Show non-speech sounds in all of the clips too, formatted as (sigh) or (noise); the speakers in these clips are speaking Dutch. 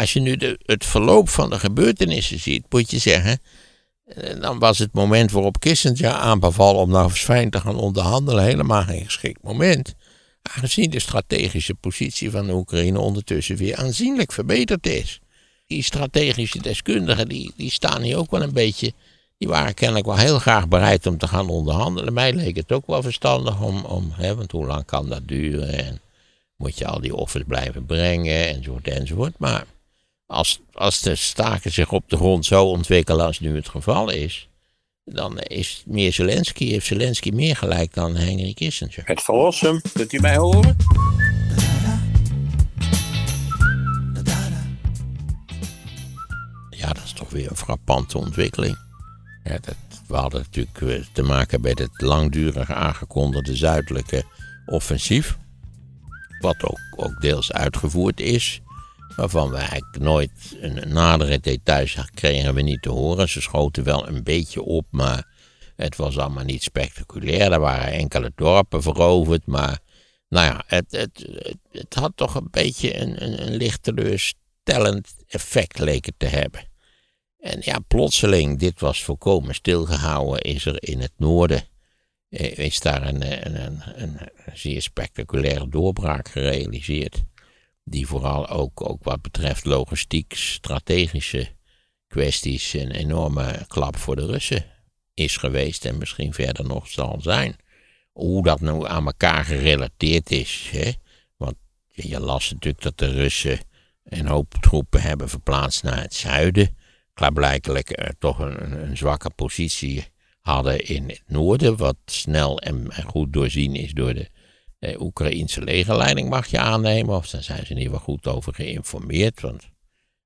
als je nu het verloop van de gebeurtenissen ziet, moet je zeggen. eh, Dan was het moment waarop Kissinger aanbeval om eens fijn te gaan onderhandelen helemaal geen geschikt moment. Aangezien de strategische positie van de Oekraïne ondertussen weer aanzienlijk verbeterd is. Die strategische deskundigen die, die staan hier ook wel een beetje. Die waren kennelijk wel heel graag bereid om te gaan onderhandelen. Mij leek het ook wel verstandig om, om hè, want hoe lang kan dat duren? En moet je al die offers blijven brengen enzovoort enzovoort. Maar als, als de staken zich op de grond zo ontwikkelen als nu het geval is, dan is meer Zelensky, heeft Zelensky meer gelijk dan Henry Kissinger. Het verlossen, kunt u mij horen? Ja, dat is toch weer een frappante ontwikkeling. Ja, dat, we hadden natuurlijk eh, te maken met het langdurig aangekondigde zuidelijke offensief. Wat ook, ook deels uitgevoerd is. Waarvan we eigenlijk nooit een nadere details kregen we niet te horen. Ze schoten wel een beetje op, maar het was allemaal niet spectaculair. Er waren enkele dorpen veroverd, maar nou ja, het, het, het, had toch een beetje een, een, een licht teleurstellend effect leek het te hebben. En ja, plotseling, dit was volkomen stilgehouden, is er in het noorden eh, is daar een, een, een, een, zeer spectaculaire doorbraak gerealiseerd. Die vooral ook, ook wat betreft logistiek, strategische kwesties een enorme klap voor de Russen is geweest en misschien verder nog zal zijn. Hoe dat nou aan elkaar gerelateerd is. Hè? Want je las natuurlijk dat de Russen een hoop troepen hebben verplaatst naar het zuiden. Klaarblijkelijk er toch een, een zwakke positie hadden in het noorden, wat snel en goed doorzien is door de eh, Oekraïnse legerleiding, mag je aannemen. Of daar zijn ze ieder geval goed over geïnformeerd. Want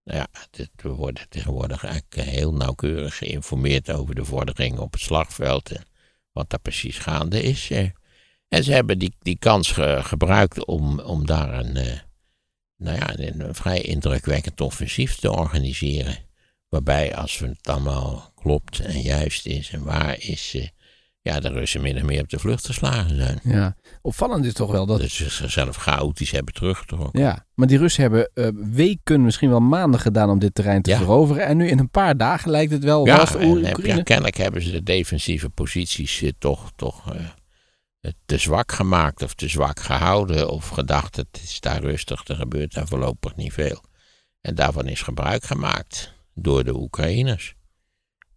nou ja, we worden tegenwoordig eigenlijk heel nauwkeurig geïnformeerd over de vordering op het slagveld en wat daar precies gaande is. Eh. En ze hebben die, die kans ge, gebruikt om, om daar een, eh, nou ja, een, een vrij indrukwekkend offensief te organiseren. Waarbij, als het allemaal klopt en juist is en waar is, eh, ja, de Russen min of meer op de vlucht geslagen zijn. Ja, opvallend is toch wel dat... Dat ze zichzelf chaotisch hebben teruggetrokken. Ja, maar die Russen hebben eh, weken, misschien wel maanden gedaan om dit terrein te Ja. veroveren. En nu in een paar dagen lijkt het wel... Ja, was en heb- Oekraïne... ja, kennelijk hebben ze de defensieve posities eh, toch, toch eh, eh, te zwak gemaakt of te zwak gehouden. Of gedacht, het is daar rustig, er gebeurt daar voorlopig niet veel. En daarvan is gebruik gemaakt door de Oekraïners.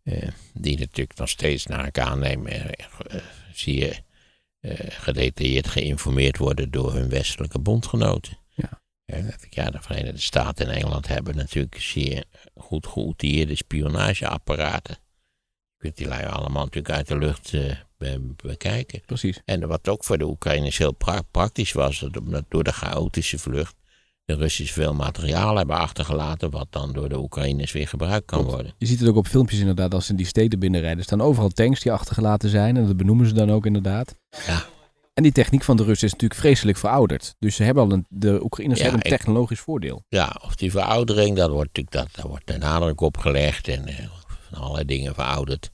Eh, die natuurlijk nog steeds naar ik aanneem, eh, eh, zie je, gedetailleerd geïnformeerd worden door hun westelijke bondgenoten. Ja. Ja, de Verenigde Staten en Engeland hebben natuurlijk zeer goed geoutilleerde spionageapparaten. Je kunt die lui allemaal natuurlijk uit de lucht be- bekijken. Precies. En wat ook voor de Oekraïners heel pra- praktisch was, dat door de chaotische vlucht de Russen veel materiaal hebben achtergelaten, wat dan door de Oekraïners weer gebruikt kan Klopt. worden. Je ziet het ook op filmpjes inderdaad, als ze in die steden binnenrijden. Er staan overal tanks die achtergelaten zijn. En dat benoemen ze dan ook inderdaad. Ja. En die techniek van de Russen is natuurlijk vreselijk verouderd. Dus ze hebben al een, de Oekraïners Ja, hebben een ik- technologisch voordeel. Ja, of die veroudering, dat wordt natuurlijk dat, daar wordt de nadruk op gelegd en eh, van allerlei dingen verouderd.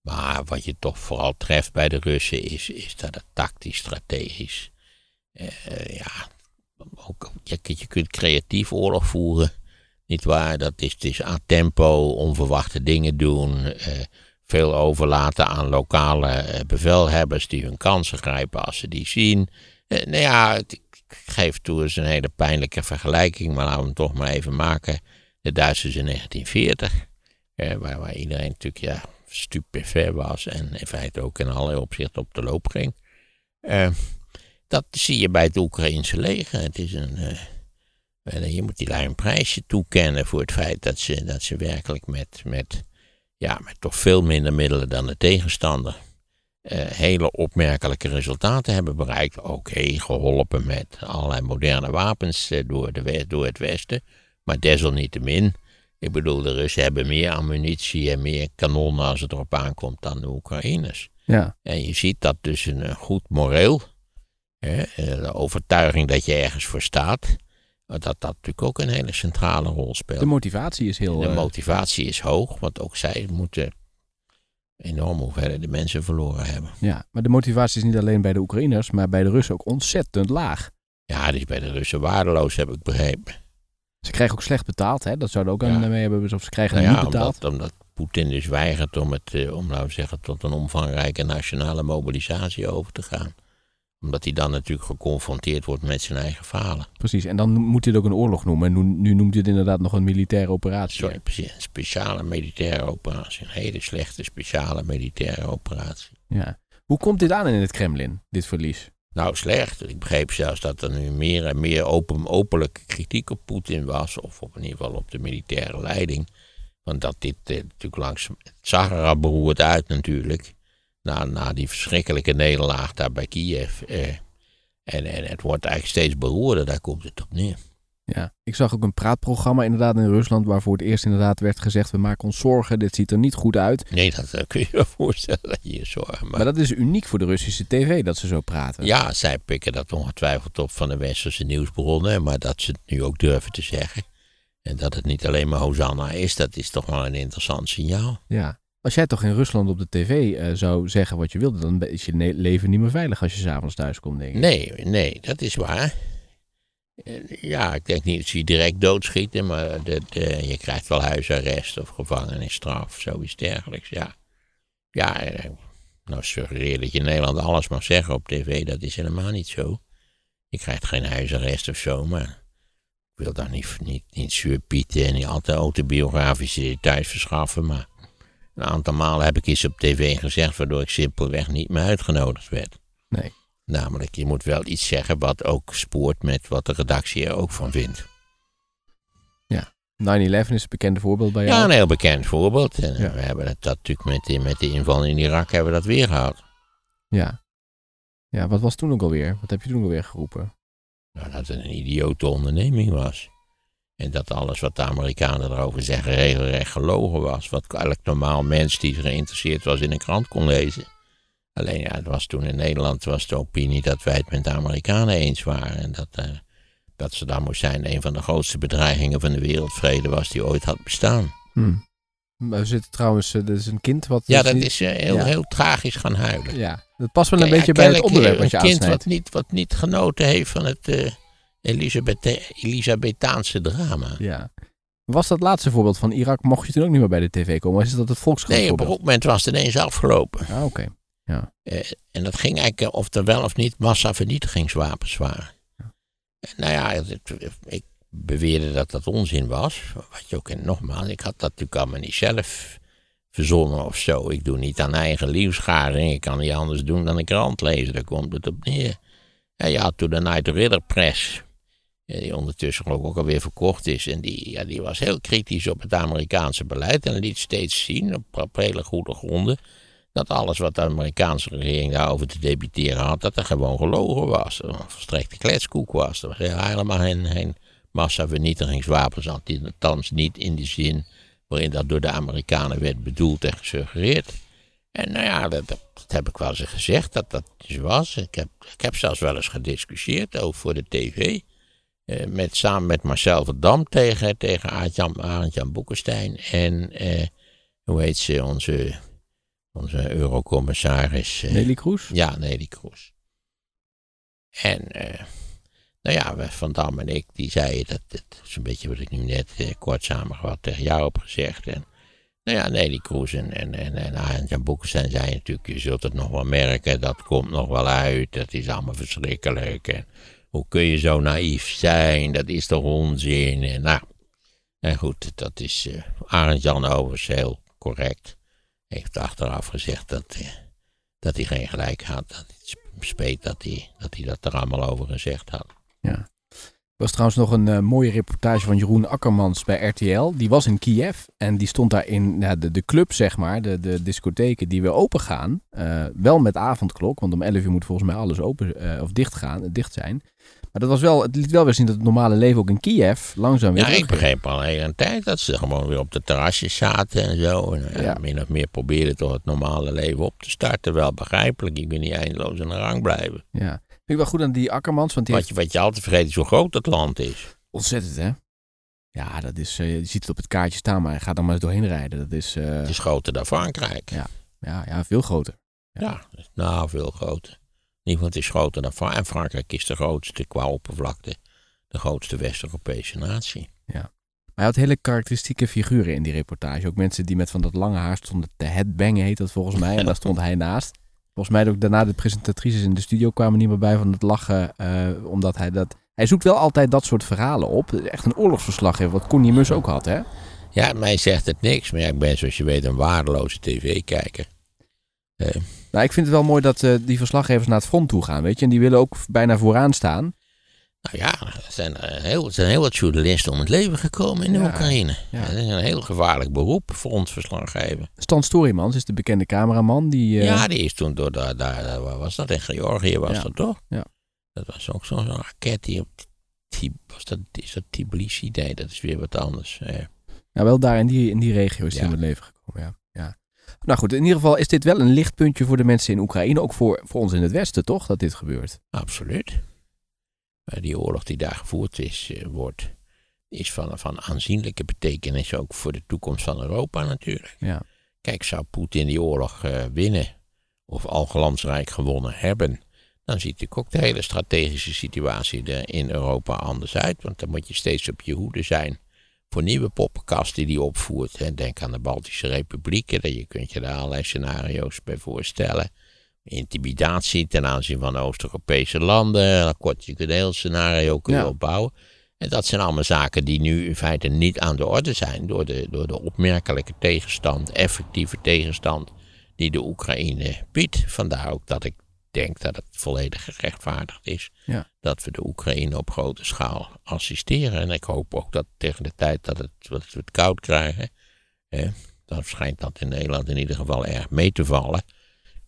Maar wat je toch vooral treft bij de Russen is, is dat het tactisch, strategisch. eh, ja, ook, je, je kunt creatief oorlog voeren, niet waar? Dat is, het aan tempo, onverwachte dingen doen, eh, veel overlaten aan lokale eh, bevelhebbers die hun kansen grijpen als ze die zien. Eh, nou ja, het- ik geef toe eens een hele pijnlijke vergelijking, maar laten we hem toch maar even maken. De Duitsers in 1940, eh, waar, waar iedereen natuurlijk ja, stupefait was en in feite ook in allerlei opzichten op de loop ging. Dat zie je bij het Oekraïnse leger. Het is een, eh, eh, je moet die lui een prijsje toekennen voor het feit dat ze, dat ze werkelijk met, met, ja, met toch veel minder middelen dan de tegenstander eh, hele opmerkelijke resultaten hebben bereikt. Oké, geholpen met allerlei moderne wapens door, de, door het Westen. Maar desalniettemin, ik bedoel, de Russen hebben meer ammunitie en meer kanonnen als het erop aankomt dan de Oekraïners. Ja, En je ziet dat dus een goed moreel, de overtuiging dat je ergens voor staat, dat dat natuurlijk ook een hele centrale rol speelt. de motivatie is heel... De eh, motivatie is hoog, want ook zij moeten enorm hoeveelheid de mensen verloren hebben. ja, maar de motivatie is niet alleen bij de Oekraïners, maar bij de Russen ook ontzettend laag. Ja, die is bij de Russen waardeloos, heb ik begrepen. Ze krijgen ook slecht betaald, hè? Dat zouden ook Ja. aan mee hebben. Of ze krijgen Nou niet ja, betaald. omdat, omdat Poetin dus weigert om, het, eh, om nou zeggen, tot een omvangrijke nationale mobilisatie over te gaan. Omdat hij dan natuurlijk geconfronteerd wordt met zijn eigen falen. Precies. En dan moet hij het ook een oorlog noemen. En nu, nu noemt hij het inderdaad nog een militaire operatie. Sorry, precies, een speciale militaire operatie. Een hele slechte speciale militaire operatie. Ja. Hoe komt dit aan in het Kremlin, dit verlies? Nou, slecht. Ik begreep zelfs dat er nu meer en meer open, openlijke kritiek op Poetin was. Of op in ieder geval op de militaire leiding. Want dat dit eh, natuurlijk langs... Het zag al beroerd uit natuurlijk. Na, na die verschrikkelijke nederlaag daar bij Kiev. Eh, en, en het wordt eigenlijk steeds beroerder. Daar komt het op neer. Ja. Ik zag ook een praatprogramma inderdaad in Rusland... waarvoor het eerst inderdaad werd gezegd... we maken ons zorgen, dit ziet er niet goed uit. Nee, dat eh, kun je je (laughs) voorstellen dat je je zorgen maakt. Maar dat is uniek voor de Russische tv, dat ze zo praten. Ja, zij pikken dat ongetwijfeld op van de westerse nieuwsbronnen, maar dat ze het nu ook durven te zeggen. En dat het niet alleen maar Hosanna is, dat is toch wel een interessant signaal. Ja. Als jij toch in Rusland op de tv eh, zou zeggen wat je wilde... dan is je leven niet meer veilig als je s'avonds thuis komt, denk ik. Nee, nee, dat is waar. Eh, Ja, ik denk niet dat ze je direct doodschieten, maar de- je krijgt wel huisarrest of gevangenisstraf zoiets dergelijks. Ja, ja eh, nou suggereer dat je in Nederland alles mag zeggen op tv, dat is helemaal niet zo. Je krijgt geen huisarrest of zo, maar ik wil daar niet, niet, niet en niet altijd autobiografische details verschaffen, maar een aantal malen heb ik iets op tv gezegd waardoor ik simpelweg niet meer uitgenodigd werd. Nee. Namelijk, je moet wel iets zeggen wat ook spoort met wat de redactie er ook van vindt. 9-11 is een bekende voorbeeld bij jou. Ja, een heel bekend voorbeeld. En Ja. we hebben het dat natuurlijk met de, met de inval in Irak hebben we dat weer gehad. Ja. Ja, wat was toen ook alweer? Wat heb je toen ook alweer geroepen? Nou, dat het een idiote onderneming was. En dat alles wat de Amerikanen erover zeggen regelrecht gelogen was. Wat elk normaal mens die geïnteresseerd was in een krant kon lezen. Alleen ja, het was toen in Nederland was de opinie dat wij het met de Amerikanen eens waren. En dat, eh, dat Saddam Hussein een van de grootste bedreigingen van de wereldvrede was die ooit had bestaan. Hm. We zitten trouwens, eh, dat is een kind wat... Ja, dus dat niet- is eh, heel, Ja. heel tragisch gaan huilen. Ja, dat past wel een beetje bij het onderwerp eh, wat je Een kind aansnijdt. wat niet, wat niet genoten heeft van het eh Elisabethaanse drama. Ja. Was dat laatste voorbeeld van Irak, mocht je toen ook niet meer bij de tv komen? Is dat het volkskrant Nee, op een goed moment was het ineens afgelopen. Ah, oké. Eh, en dat ging eigenlijk eh, of er wel of niet massavernietigingswapens waren. En Nou ja, ik beweerde dat dat onzin was. Wat je ook, en nogmaals, ik had dat natuurlijk allemaal niet zelf verzonnen of zo. Ik doe niet aan eigen liefscharing. Ik kan niet anders doen dan een krant lezen. Daar komt het op neer. En je had toen de Night Ridder Press. Die ondertussen geloof ik ook alweer verkocht is. En die, ja, die was heel kritisch op het Amerikaanse beleid. En liet steeds zien, op, hele goede gronden dat alles wat de Amerikaanse regering daarover te debiteren had, dat er gewoon gelogen was. Dat een verstrekte kletskoek was. Er was helemaal geen, geen massavernietigingswapens, althans niet in de zin waarin dat door de Amerikanen werd bedoeld en gesuggereerd. En nou ja, dat, heb ik wel eens gezegd, dat dat dus was. Ik heb, ik heb zelfs wel eens gediscussieerd over voor de tv. Eh, met, samen met Marcel Verdam tegen, tegen Arend-Jan Arend-Jan Boekenstein en, eh, hoe heet ze, onze onze eurocommissaris. eh, Nelly Kroes? Ja, Nelly Kroes. En, eh, nou ja, Van Dam en ik, die zeiden dat, dat is een beetje wat ik nu net eh, kort samengevat tegen jou heb gezegd. En, nou ja, Nelly Kroes en, en, en, en Arend Jan Boekenstein zeiden natuurlijk, je zult het nog wel merken, dat komt nog wel uit, dat is allemaal verschrikkelijk. En hoe kun je zo naïef zijn, dat is toch onzin. En nou, en goed, dat is eh Arend Jan overigens heel correct heeft achteraf gezegd dat, eh, dat hij geen gelijk had. Dat het sp- speet dat hij, dat hij dat er allemaal over gezegd had. Er was trouwens nog een eh, mooie reportage van Jeroen Akkermans bij RTL. Die was in Kiev en die stond daar in ja, de, de club, zeg maar, de, de discotheken die weer open gaan. Eh, wel met avondklok, want om 11 uur moet volgens mij alles open eh, of dicht, gaan, dicht zijn. Maar dat was wel, het liet wel weer zien dat het normale leven ook in Kiev langzaam weer Ja, ik begreep al een hele tijd dat ze gewoon weer op de terrasjes zaten en zo. En Ja. min of meer probeerden toch het normale leven op te starten. Wel begrijpelijk, je kunt niet eindeloos aan de rang blijven. Ja. Ik wel goed aan die Akkermans, want die Wat je, wat je altijd vergeet is hoe groot het land is. ontzettend, hè? Ja, dat is, eh, je ziet het op het kaartje staan, maar ga dan maar eens doorheen rijden. Dat is, eh, Het is groter dan Frankrijk. Ja. ja, ja, veel groter. Ja, nou, veel groter. Het is groter dan Frankrijk. En Frankrijk is de grootste qua oppervlakte. De grootste West-Europese natie. Maar hij had hele karakteristieke figuren in die reportage. Ook mensen die met van dat lange haar stonden te headbangen, heet dat volgens mij. En (laughs) daar stond hij naast. Volgens mij ook daarna de presentatrices in de studio kwamen niet meer bij van het lachen. eh, omdat hij dat... Hij zoekt wel altijd dat soort verhalen op. Echt een oorlogsverslaggever, wat Connie Mus ook had, hè? Ja, mij zegt het niks, maar ja, ik ben zoals je weet een waardeloze tv-kijker. Nou, ik vind het wel mooi dat eh, die verslaggevers naar het front toe gaan, weet je. En die willen ook bijna vooraan staan. Nou ja, er zijn, eh, heel, er zijn heel wat journalisten om het leven gekomen in de Ja, Oekraïne. ja. Dat is een heel gevaarlijk beroep, frontverslaggeven. Stan Storymans is de bekende cameraman. Die, eh, Ja, die is toen door, daar, daar, waar was dat? In Georgië was Ja. dat toch? Ja. Dat was ook zo'n raket die op, die, was dat, is dat Tbilisi? Nee, dat is weer wat anders. Eh, Ja, wel daar in die, in die regio is hij om het leven gekomen, ja. ja. Nou goed, in ieder geval is dit wel een lichtpuntje voor de mensen in Oekraïne. Ook voor, voor ons in het Westen, toch? Dat dit gebeurt. absoluut. Maar die oorlog die daar gevoerd is, eh, wordt, is van, van aanzienlijke betekenis ook voor de toekomst van Europa natuurlijk. Ja. Kijk, zou Poetin die oorlog eh, winnen, of al glansrijk gewonnen hebben, dan ziet natuurlijk ook de hele strategische situatie er in Europa anders uit. Want dan moet je steeds op je hoede zijn voor nieuwe poppenkasten die hij opvoert. Hè. Denk aan de Baltische Republieken, je kunt je daar allerlei scenario's bij voorstellen. Intimidatie ten aanzien van Oost-Europese landen, dan kort je een heel scenario kun je Ja. opbouwen. En dat zijn allemaal zaken die nu in feite niet aan de orde zijn door de, door de opmerkelijke tegenstand, effectieve tegenstand die de Oekraïne biedt. Vandaar ook dat ik denk dat het volledig gerechtvaardigd is Ja. dat we de Oekraïne op grote schaal assisteren. En ik hoop ook dat tegen de tijd dat, het, dat we het koud krijgen, hè, dan schijnt dat in Nederland in ieder geval erg mee te vallen.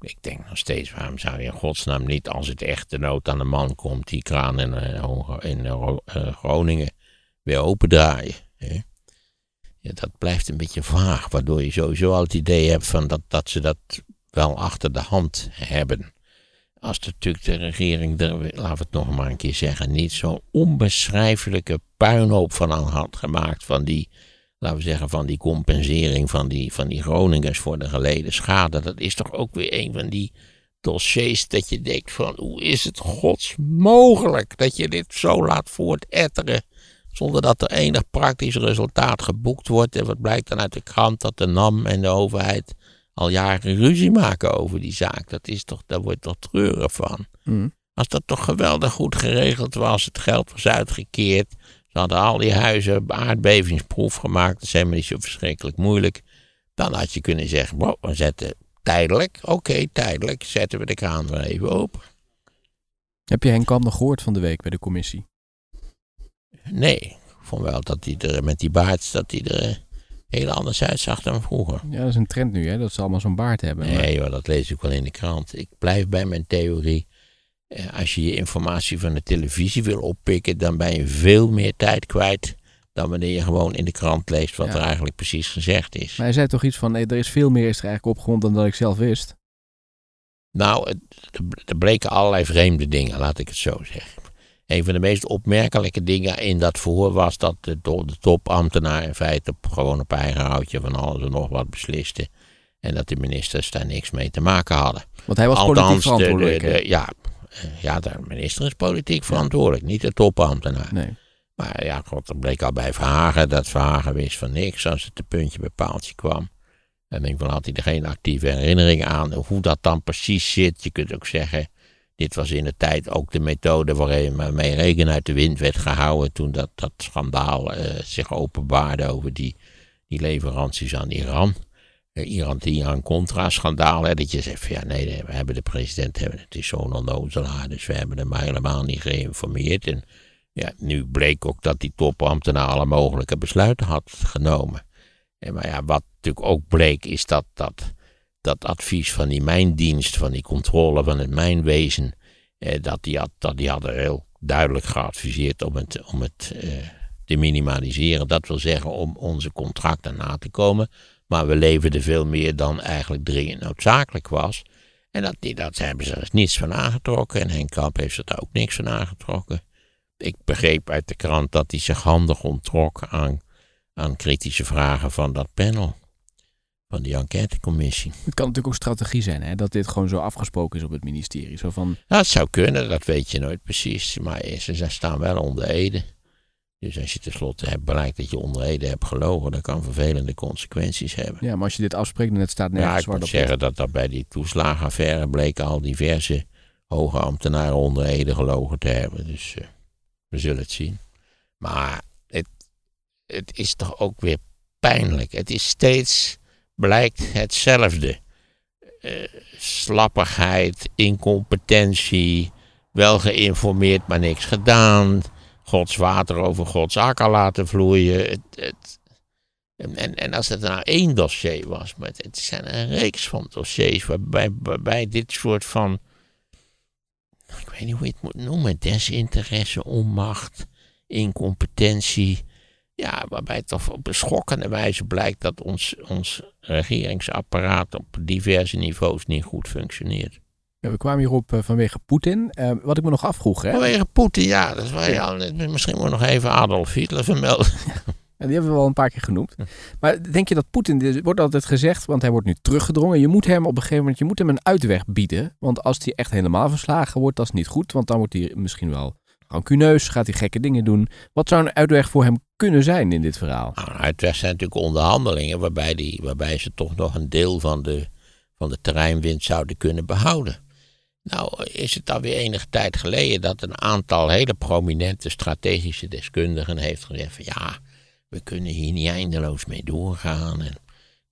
Ik denk nog steeds, waarom zou je in godsnaam niet, als het echt de nood aan de man komt, die kraan in, eh, in eh, eh, Groningen weer opendraaien? Hè? Ja, dat blijft een beetje vaag, waardoor je sowieso al het idee hebt van dat, dat ze dat wel achter de hand hebben. Als natuurlijk de regering er, laten we het nog maar een keer zeggen, niet zo'n onbeschrijfelijke puinhoop van aan had gemaakt van die, laten we zeggen, van die compensering van die, van die Groningers voor de geleden schade. Dat is toch ook weer een van die dossiers dat je denkt van hoe is het gods mogelijk dat je dit zo laat voortetteren zonder dat er enig praktisch resultaat geboekt wordt. En wat blijkt dan uit de krant dat de NAM en de overheid al jaren ruzie maken over die zaak. Dat is toch, daar wordt toch treurig van. Mm. Als dat toch geweldig goed geregeld was, het geld was uitgekeerd. Ze hadden al die huizen aardbevingsproef gemaakt. Dat is helemaal niet zo verschrikkelijk moeilijk. Dan had je kunnen zeggen, wow, we zetten tijdelijk, oké, tijdelijk, zetten we de kraan weer even open. Heb je Henk Kamp nog gehoord van de week bij de commissie? Nee, ik vond wel dat hij er met die baard, dat hij er eh, heel anders uitzag dan vroeger. Ja, dat is een trend nu, hè? Dat ze allemaal zo'n baard hebben. Maar- Nee joh, dat lees ik wel in de krant. Ik blijf bij mijn theorie. Eh, Als je je informatie van de televisie wil oppikken, dan ben je veel meer tijd kwijt dan wanneer je gewoon in de krant leest wat Ja. er eigenlijk precies gezegd is. Maar hij zei toch iets van, nee, er is veel meer is er eigenlijk opgerond dan dat ik zelf wist. Nou, er- bleken allerlei vreemde dingen, laat ik het zo zeggen. Een van de meest opmerkelijke dingen in dat verhoor was dat de, de topambtenaar in feite op, gewoon op eigen houtje van alles en nog wat besliste. En dat de ministers daar niks mee te maken hadden. Want hij was politiek Althans, de- verantwoordelijk. de, de- ja, ja, de minister is politiek verantwoordelijk, niet de topambtenaar. Nee. Maar ja, god, dat bleek al bij Verhagen dat Verhagen wist van niks als het een puntje bij paaltje kwam. En ieder geval had hij er geen actieve herinnering aan hoe dat dan precies zit. Je kunt ook zeggen, dit was in de tijd ook de methode waarmee regen uit de wind werd gehouden toen dat, dat schandaal eh, zich openbaarde over die, die leveranties aan Iran. Eh, Iran, het Iran-Contra-schandaal, hè, dat je zegt van ja, nee, we hebben de president, hebben, het is zo'n onnozelaar, dus we hebben hem helemaal niet geïnformeerd. En ja, nu bleek ook dat die topambtenaar alle mogelijke besluiten had genomen. En maar ja, wat natuurlijk ook bleek, is dat dat, dat advies van die mijndienst, van die controle van het mijnwezen, eh, dat, die had, dat die hadden heel duidelijk geadviseerd om het, om het eh, te minimaliseren. Dat wil zeggen om onze contracten na te komen. Maar we leverden veel meer dan eigenlijk dringend noodzakelijk was. En dat, dat hebben ze er niets van aangetrokken. En Henk Kamp heeft er daar ook niks van aangetrokken. Ik begreep uit de krant dat hij zich handig onttrok aan, aan kritische vragen van dat panel. Van die enquêtecommissie. Het kan natuurlijk ook strategie zijn, hè? Dat dit gewoon zo afgesproken is op het ministerie. Zo van, Dat zou kunnen, dat weet je nooit precies. Maar ze staan wel onder Ede. Dus als je tenslotte hebt bereikt dat je onder Ede hebt gelogen, dat kan vervelende consequenties hebben. Ja, maar als je dit afspreekt, dan het staat Ja, nergens ik zwart moet op zeggen dat dat bij die toeslagenaffaire bleken al diverse hoge ambtenaren onder Ede gelogen te hebben. Dus eh, we zullen het zien. Maar het, het is toch ook weer pijnlijk. Het is steeds, blijkt hetzelfde. Eh, slappigheid, incompetentie, wel geïnformeerd, maar niks gedaan. Gods water over Gods akker laten vloeien. Het, en, en, als het nou één dossier was, maar het, zijn een reeks van dossiers waarbij, dit soort van, ik weet niet hoe je het moet noemen, desinteresse, onmacht, incompetentie, ja, waarbij toch op een schokkende wijze blijkt dat ons, ons regeringsapparaat op diverse niveaus niet goed functioneert. Ja, we kwamen hierop eh, vanwege Poetin. Eh, wat ik me nog afvroeg, hè? Vanwege Poetin, ja, dat is waar je al, misschien moet nog even Adolf Hitler vermelden. (laughs) En die hebben we wel een paar keer genoemd. Maar denk je dat Poetin, er wordt altijd gezegd, want hij wordt nu teruggedrongen. Je moet hem op een gegeven moment, je moet hem een uitweg bieden. Want als hij echt helemaal verslagen wordt, dat is niet goed. Want dan wordt hij misschien wel rancuneus, gaat hij gekke dingen doen. Wat zou een uitweg voor hem kunnen zijn in dit verhaal? Nou, uitweg zijn natuurlijk onderhandelingen waarbij, die, waarbij ze toch nog een deel van de, van de terreinwind zouden kunnen behouden. Nou is het alweer enige tijd geleden dat een aantal hele prominente strategische deskundigen heeft gezegd van ja, we kunnen hier niet eindeloos mee doorgaan. En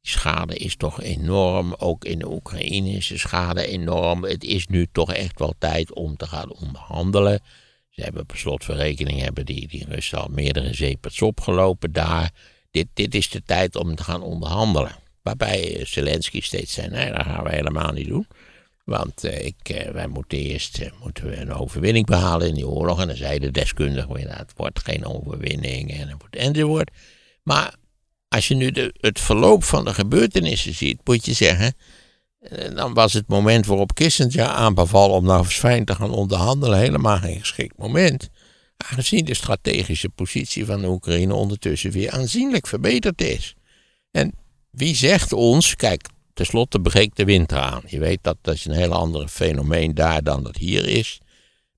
die schade is toch enorm, ook in de Oekraïne is de schade enorm. Het is nu toch echt wel tijd om te gaan onderhandelen. Ze hebben per slot van rekening hebben die, die al meerdere zeepers opgelopen daar. Dit, dit is de tijd om te gaan onderhandelen. Waarbij Zelensky steeds zei, nee, dat gaan we helemaal niet doen. Want eh, ik, eh, wij moeten eerst eh, moeten we een overwinning behalen in die oorlog. En dan zei de deskundige het wordt geen overwinning en enzovoort. Maar als je nu het verloop van de gebeurtenissen ziet, moet je zeggen... Dan was het moment waarop Kissinger aanbeval om eens fijn te gaan onderhandelen helemaal geen geschikt moment. Aangezien de strategische positie van de Oekraïne ondertussen weer aanzienlijk verbeterd is. En wie zegt ons, kijk, tenslotte breekt de winter aan. Je weet dat dat is een heel ander fenomeen daar dan dat hier is.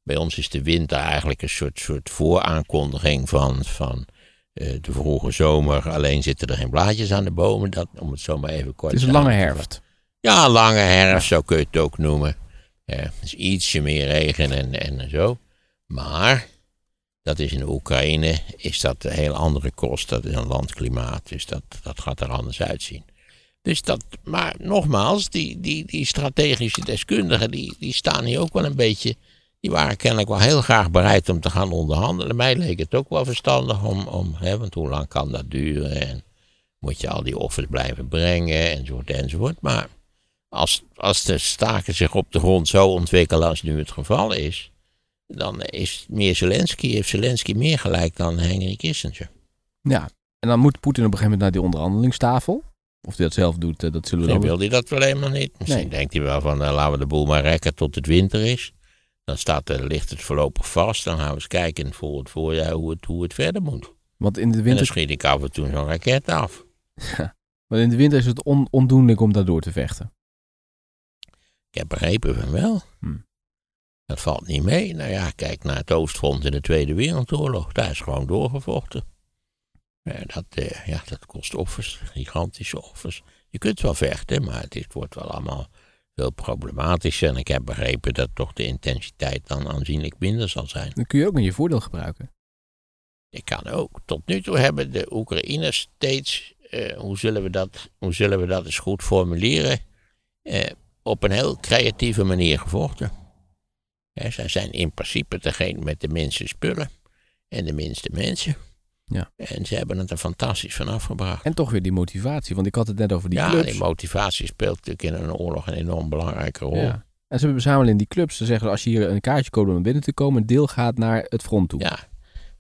Bij ons is de winter eigenlijk een soort, soort vooraankondiging van, van eh, de vroege zomer. Alleen zitten er geen blaadjes aan de bomen, dat, om het zo maar even kort Het is een lange te herfst. ja, een lange herfst, zo kun je het ook noemen. Ja, dus ietsje meer regen en, en zo. Maar, dat is in Oekraïne, is dat een heel andere kost. Dat is een landklimaat, dus dat, dat gaat er anders uitzien. Dus dat, maar nogmaals, die, die, die strategische deskundigen, die, die staan hier ook wel een beetje... Die waren kennelijk wel heel graag bereid om te gaan onderhandelen. Mij leek het ook wel verstandig om, om hè, want hoe lang kan dat duren? En moet je al die offers blijven brengen, enzovoort, enzovoort. Maar als, als de staken zich op de grond zo ontwikkelen als nu het geval is, dan is meer Zelensky, heeft Zelensky meer gelijk dan Henry Kissinger. Ja. En dan moet Poetin op een gegeven moment naar die onderhandelingstafel. Of hij dat zelf doet, eh, dat zullen we Misschien dan... wil hij dat wel helemaal niet. Misschien Nee. denkt hij wel van, eh, laten we de boel maar rekken tot het winter is. Dan staat er, ligt het voorlopig vast. Dan gaan we eens kijken voor het voorjaar hoe het, hoe het verder moet. Want in de En dan winter, schiet ik af en toe zo'n raket af. want in de winter is het on, ondoenlijk om daar door te vechten. Ik heb begrepen van wel. Hm. Dat valt niet mee. Nou ja, kijk naar het Oostfront in de Tweede Wereldoorlog. Daar is gewoon doorgevochten. Ja, dat, eh, ja, dat kost offers, gigantische offers. Je kunt wel vechten, maar het is- het wordt wel allemaal veel problematischer. En ik heb begrepen dat toch de intensiteit dan aanzienlijk minder zal zijn. Dan kun je ook in je voordeel gebruiken. Ik kan ook. Tot nu toe hebben de Oekraïners steeds, eh, hoe, zullen we dat, hoe zullen we dat eens goed formuleren, eh, op een heel creatieve manier gevochten. Zij zijn in principe degene met de minste spullen en de minste mensen. Ja. En ze hebben het er fantastisch van afgebracht. En toch weer die motivatie, want ik had het net over die ja, clubs. die motivatie speelt natuurlijk in een oorlog een enorm belangrijke rol. Ja. En ze bezamelen in die clubs. Ze zeggen als je hier een kaartje koopt om binnen te komen, een deel gaat naar het front toe. Ja.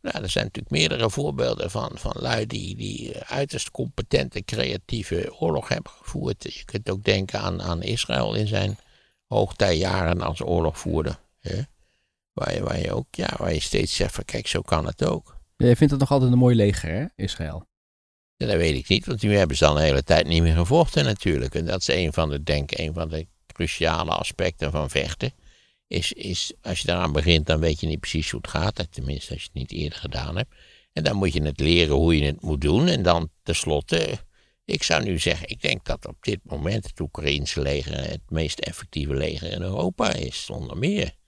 Nou, er zijn natuurlijk meerdere voorbeelden van, van lui die, die uiterst competente, creatieve oorlog hebben gevoerd. Je kunt ook denken aan, aan Israël in zijn hoogtijjaren als oorlogvoerder. Hè? Waar, je, waar je ook, ja, waar je steeds zegt van kijk, zo kan het ook. Jij vindt het nog altijd een mooi leger, hè, Israël? En dat weet ik niet, want nu hebben ze al een hele tijd niet meer gevochten natuurlijk. En dat is een van de, denk een van de cruciale aspecten van vechten. Is, is, als je daaraan begint, dan weet je niet precies hoe het gaat. Tenminste, als je het niet eerder gedaan hebt. En dan moet je het leren hoe je het moet doen. En dan tenslotte, ik zou nu zeggen, ik denk dat op dit moment het Oekraïense leger het meest effectieve leger in Europa is, zonder meer.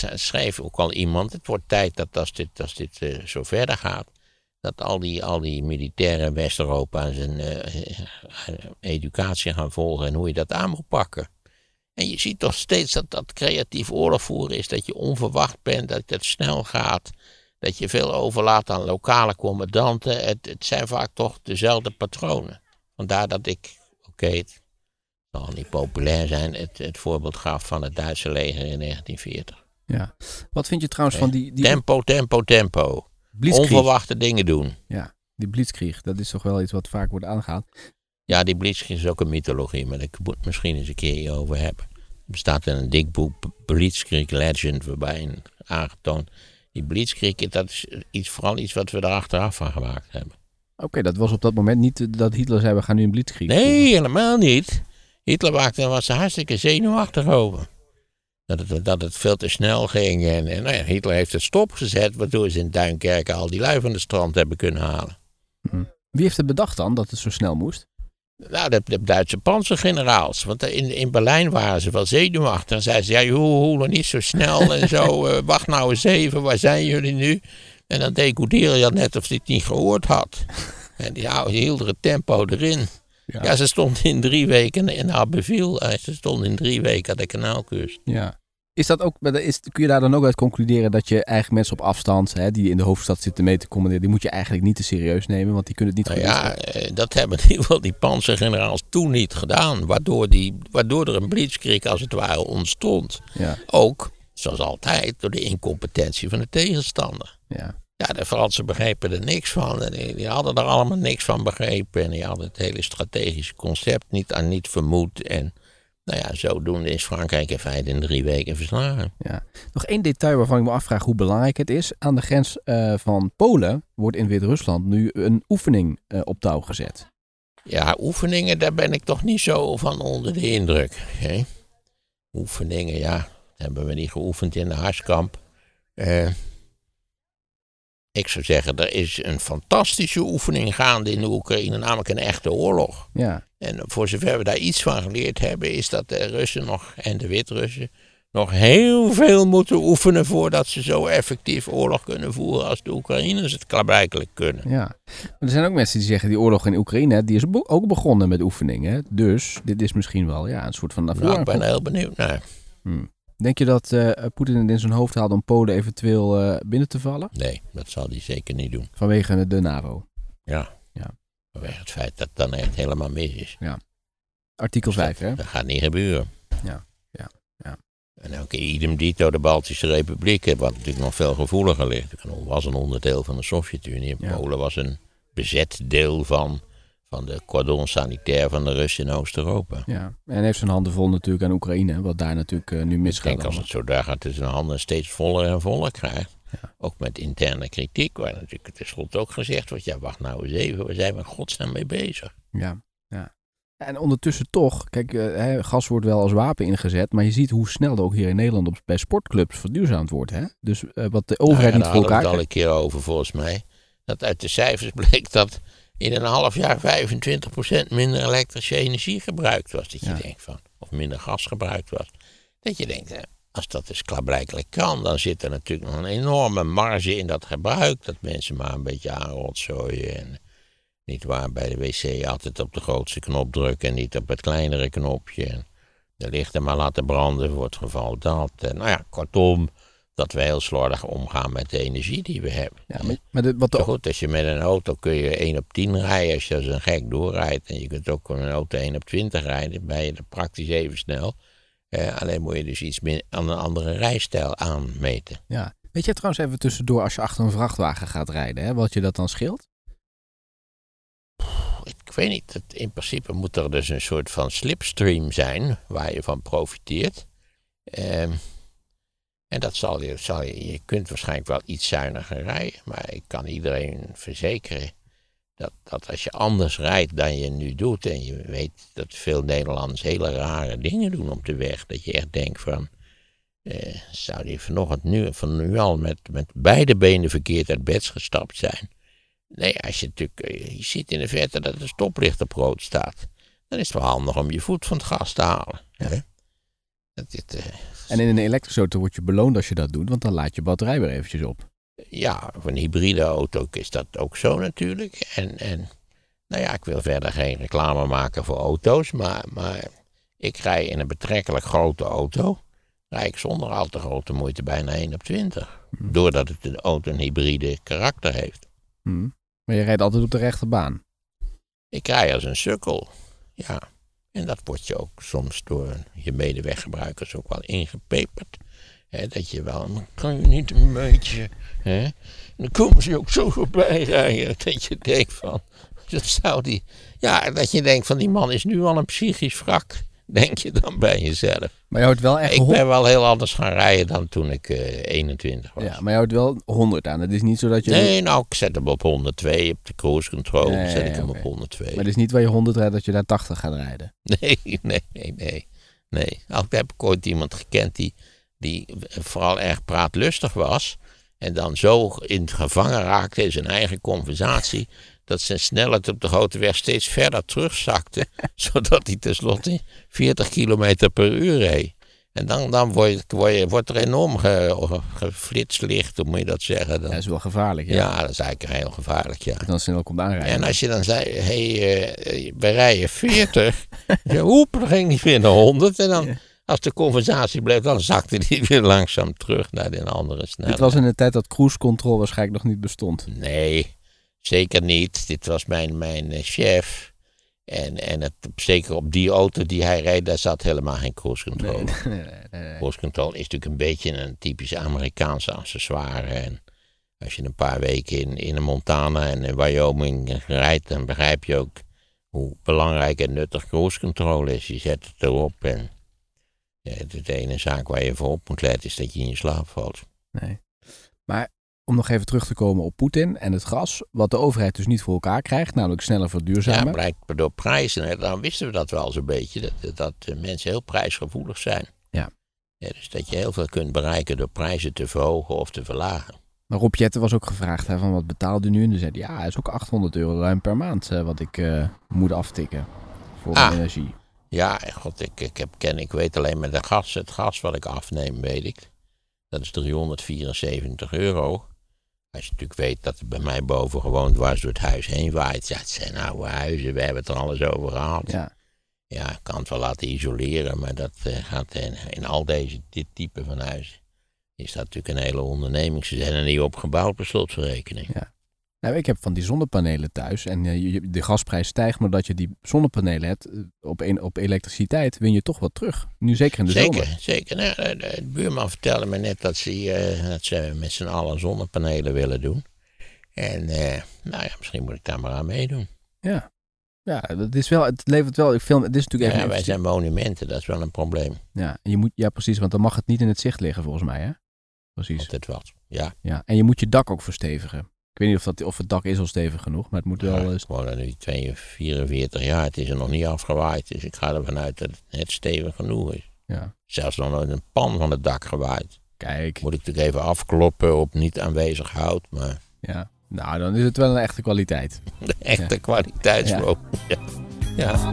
Er schreef ook al iemand, het wordt tijd dat als dit, als dit uh, zo verder gaat, dat al die, al die militairen in West-Europa zijn uh, educatie gaan volgen en hoe je dat aan moet pakken. En je ziet toch steeds dat dat creatief oorlog voeren is, dat je onverwacht bent, dat het snel gaat, dat je veel overlaat aan lokale commandanten. Het, het zijn vaak toch dezelfde patronen. Vandaar dat ik, oké, het zal niet populair zijn, het, het voorbeeld gaf van het Duitse leger in 1940. Ja. Wat vind je trouwens van die, die... Tempo, tempo, tempo. Onverwachte dingen doen. Ja, die blitzkrieg, dat is toch wel iets wat vaak wordt aangehaald. Ja, die blitzkrieg is ook een mythologie, maar ik moet misschien eens een keer over hebben. Er bestaat in een dik boek, Blitzkrieg Legend, waarbij aangetoond... Die blitzkrieg, dat is iets, vooral iets wat we er achteraf van gemaakt hebben. Oké, dat was op dat moment niet dat Hitler zei, we gaan nu een blitzkrieg Nee, helemaal niet. Hitler maakte, was er hartstikke zenuwachtig over. Dat het, dat het veel te snel ging. En, en nou ja, Hitler heeft het stopgezet, waardoor ze in Duinkerken al die lui van de strand hebben kunnen halen. Hm. Wie heeft het bedacht dan, dat het zo snel moest? Nou, de, de Duitse panzergeneraals. Want in, in Berlijn waren ze wel zenuwachtig. En zeiden ze, ja, joh, niet zo snel en zo. Uh, (laughs) wacht nou eens even, waar zijn jullie nu? En dan decoderen je net of hij het niet gehoord had. (laughs) En die, ja, hielden het tempo erin. Ja. ze stond in drie weken in Abbeville. Eh, ze stond in drie weken aan de kanaalkust. Ja. Is dat ook, is, kun je daar dan ook uit concluderen dat je eigenlijk mensen op afstand, hè, die in de hoofdstad zitten mee te commanderen, die moet je eigenlijk niet te serieus nemen, want die kunnen het niet nou Ja, eh, dat hebben in ieder geval die panzergeneraals toen niet gedaan, waardoor, die, waardoor er een blitzkrieg als het ware ontstond. Ja. Ook, zoals altijd, door de incompetentie van de tegenstander. Ja. Ja, de Fransen begrepen er niks van. En die, hadden er allemaal niks van begrepen. En die hadden het hele strategische concept niet aan niet vermoed. En nou ja, zodoende is Frankrijk in feite in drie weken verslagen. Ja. Nog één detail waarvan ik me afvraag hoe belangrijk het is. Aan de grens uh, van Polen wordt in Wit-Rusland nu een oefening uh, op touw gezet. Ja, oefeningen, daar ben ik toch niet zo van onder de indruk. Hè? Oefeningen, ja, hebben we niet geoefend in de Harskamp. Uh, ik zou zeggen, er is een fantastische oefening gaande in de Oekraïne, namelijk een echte oorlog. Ja. En voor zover we daar iets van geleerd hebben, is dat de Russen nog en de Wit-Russen nog heel veel moeten oefenen voordat ze zo effectief oorlog kunnen voeren als de Oekraïners het klaarblijkelijk kunnen. Ja, maar er zijn ook mensen die zeggen die oorlog in Oekraïne, die is ook begonnen met oefeningen. Dus dit is misschien wel ja, een soort van Nou, ik ben heel benieuwd naar. Hmm. Denk je dat uh, Poetin het in zijn hoofd haalt om Polen eventueel uh, binnen te vallen? Nee, dat zal hij zeker niet doen. Vanwege de NAVO? Ja. ja. Vanwege het feit dat het dan echt helemaal mis is. Ja. Artikel 5, hè? Dat gaat niet gebeuren. Ja, ja, ja. En ook idem dito de Baltische Republieken, wat natuurlijk nog veel gevoeliger ligt. Het was een onderdeel van de Sovjet-Unie. Ja. Polen was een bezet deel van van de cordon sanitair van de Russen in Oost-Europa. Ja, en heeft zijn handen vol natuurlijk aan Oekraïne, wat daar natuurlijk uh, nu misgaat. Ik denk als het zo daar gaat, dat zijn handen steeds voller en voller krijgt. Ja. Ook met interne kritiek, waar natuurlijk tenslotte ook gezegd wordt, ja wacht nou eens even, waar zijn we godsnaam mee bezig? Ja, ja. En ondertussen toch, kijk, uh, gas wordt wel als wapen ingezet, maar je ziet hoe snel er ook hier in Nederland op, bij sportclubs verduurzaamd wordt. Hè? Dus uh, wat de overheid nou niet voor elkaar... Daar hadden we het al een keer over volgens mij. Dat uit de cijfers (laughs) bleek dat in een half jaar 25% minder elektrische energie gebruikt was. Dat je denkt van, of minder gas gebruikt was. Dat je denkt, als dat dus klaarblijkelijk kan, dan zit er natuurlijk nog een enorme marge in dat gebruik. Dat mensen maar een beetje aanrotzooien. En niet waar bij de wc altijd op de grootste knop drukken en niet op het kleinere knopje. En de lichten maar laten branden voor het geval dat. En nou ja, kortom, dat we heel slordig omgaan met de energie die we hebben. Ja, maar, de, wat Goed, als je met een auto kun je 1 op 10 rijden als je als een gek doorrijdt. En je kunt ook met een auto 1 op 20 rijden, ben je er praktisch even snel. Eh, alleen moet je dus iets meer aan een andere rijstijl aanmeten. Ja. Weet je trouwens even tussendoor als je achter een vrachtwagen gaat rijden, hè, wat je dat dan scheelt? Ik weet niet. In principe moet er dus een soort van slipstream zijn waar je van profiteert. Eh, en dat zal je, je, je kunt waarschijnlijk wel iets zuiniger rijden, maar ik kan iedereen verzekeren dat, dat als je anders rijdt dan je nu doet, en je weet dat veel Nederlanders hele rare dingen doen op de weg, dat je echt denkt van, eh, zou die vanochtend nu, van nu al met, met beide benen verkeerd uit bed gestapt zijn. Nee, als je natuurlijk, eh, je ziet in de verte dat de stoplicht op rood staat. Dan is het wel handig om je voet van het gas te halen. Hè? Dit, eh, En in een elektrische auto word je beloond als je dat doet, want dan laat je batterij weer eventjes op. ja, voor een hybride auto is dat ook zo natuurlijk. En, en nou ja, ik wil verder geen reclame maken voor auto's, maar, maar ik rij in een betrekkelijk grote auto. Rij ik zonder al te grote moeite bijna 1 op 20. Doordat het de auto een hybride karakter heeft. Hm. Maar je rijdt altijd op de rechte baan. Ik rij als een sukkel. Ja. En dat wordt je ook soms door je medeweggebruikers ook wel ingepeperd. Hè, dat je wel, dan kan je niet een beetje. En dan komen ze ook zo voorbij rijden. Dat je denkt van. Dat zou die. Ja, dat je denkt van die man is nu al een psychisch wrak. (laughs) Denk je dan bij jezelf. Maar je houdt wel echt Ik ben wel heel anders gaan rijden dan toen ik eh 21 was. Ja, maar je houdt wel 100 aan. Het is niet zo dat je... Nee, nou, ik zet hem op 102 op de cruise control. Ja, zet ik hem op 102. Maar het is niet waar je 100 rijdt dat je daar 80 gaat rijden. (laughs) Nee, nee, nee, nee. nee. Heb ik ooit iemand gekend die, die vooral erg praatlustig was. En dan zo in het gevangen raakte in zijn eigen conversatie. Dat zijn snelheid op de grote weg steeds verder terugzakte. (laughs) zodat hij tenslotte 40 kilometer per uur reed. En dan, dan word je, word je, wordt er enorm ge, geflitst licht, hoe moet je dat zeggen? Dan, Dat is wel gevaarlijk, ja. ja, dat is eigenlijk heel gevaarlijk, ja. Je dan snel komt aanrijden. En als je dan zei, hé, hey, we rijden 40. (laughs) ja, oep, dan ging die weer naar 100. En dan, als de conversatie bleef, dan zakte die (laughs) weer langzaam terug naar de andere snelheid. Dit was in de tijd dat cruise control waarschijnlijk nog niet bestond. Nee, zeker niet. Dit was mijn, mijn eh, chef. En, en het, zeker op die auto die hij reed, daar zat helemaal geen cruise control. (laughs) Nee, nee, nee, nee, nee. Cruise control is natuurlijk een beetje een typisch Amerikaanse accessoire. En als je een paar weken in, in Montana en in Wyoming rijdt, dan begrijp je ook hoe belangrijk en nuttig cruise control is. Je zet het erop en ja, de ene zaak waar je voor op moet letten is dat je in je slaap valt. nee. Maar om nog even terug te komen op Poetin en het gas, wat de overheid dus niet voor elkaar krijgt, namelijk sneller Ja, verduurzamen. blijkt door prijzen. hè, Dan wisten we dat wel zo'n beetje, dat, dat eh, mensen heel prijsgevoelig zijn. Ja. Ja, dus dat je heel veel kunt bereiken door prijzen te verhogen of te verlagen. Maar Rob Jetten was ook gevraagd hè, van wat betaalde u nu? En toen zei hij, ja, het is ook 800 euro ruim per maand eh, wat ik eh, moet aftikken voor Ah. energie. Ja, god, ik, ik, heb, ken, ik weet alleen met de gas, het gas wat ik afneem, weet ik. Dat is 374 euro. Als je natuurlijk weet dat het bij mij boven gewoon dwars door het huis heen waait. Ja, het zijn oude huizen, we hebben het er alles over gehad. Ja, Ja, ik kan het wel laten isoleren, maar dat eh, gaat in, in al deze, dit type van huizen. Is dat natuurlijk een hele onderneming. Ze zijn er niet op gebouwd per slotverrekening. Nou, ik heb van die zonnepanelen thuis en eh, de gasprijs stijgt, maar dat je die zonnepanelen hebt eh, op, een, op elektriciteit, win je toch wat terug. Nu zeker in de Zeker, zomer. zeker. Nou, de, de- buurman vertelde me net dat ze, eh, dat ze met z'n allen zonnepanelen willen doen. En eh, nou ja, misschien moet ik daar maar aan meedoen. Ja. Ja, dat is wel, het levert wel, ik film, het is natuurlijk Ja, even... wij zijn monumenten, dat is wel een probleem. Ja, je moet, ja, precies, want dan mag het niet in het zicht liggen volgens mij, hè? Precies. Altijd wat. Ja, Ja, en je moet je dak ook verstevigen. Ik weet niet of, dat, of het dak is al stevig genoeg, maar het moet wel... ja, eh, ik woon er nu 42, 44 jaar, het is er nog niet afgewaaid. Dus ik ga ervan uit dat het net stevig genoeg is. ja, Zelfs nog nooit een pan van het dak gewaaid. kijk. Moet ik natuurlijk even afkloppen op niet aanwezig hout, maar Ja. Nou, dan is het wel een echte kwaliteit. (laughs) de echte kwaliteitswoon. Ja. ja. (laughs)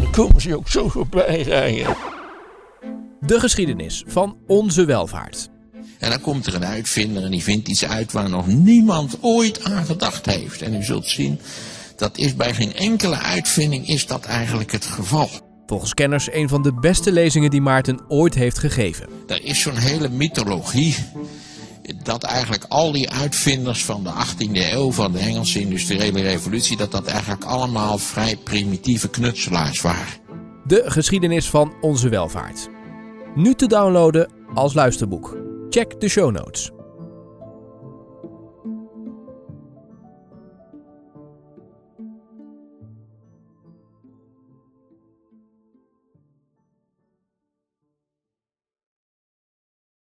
Dan komen ze ook zo voorbij rijden. De geschiedenis van onze welvaart. En dan komt er een uitvinder en die vindt iets uit waar nog niemand ooit aan gedacht heeft. En u zult zien, dat is bij geen enkele uitvinding is dat eigenlijk het geval. Volgens kenners een van de beste lezingen die Maarten ooit heeft gegeven. Er is zo'n hele mythologie dat eigenlijk al die uitvinders van de 18e eeuw, van de Engelse industriële revolutie, dat dat eigenlijk allemaal vrij primitieve knutselaars waren. De geschiedenis van onze welvaart. Nu te downloaden als luisterboek. Check de show notes.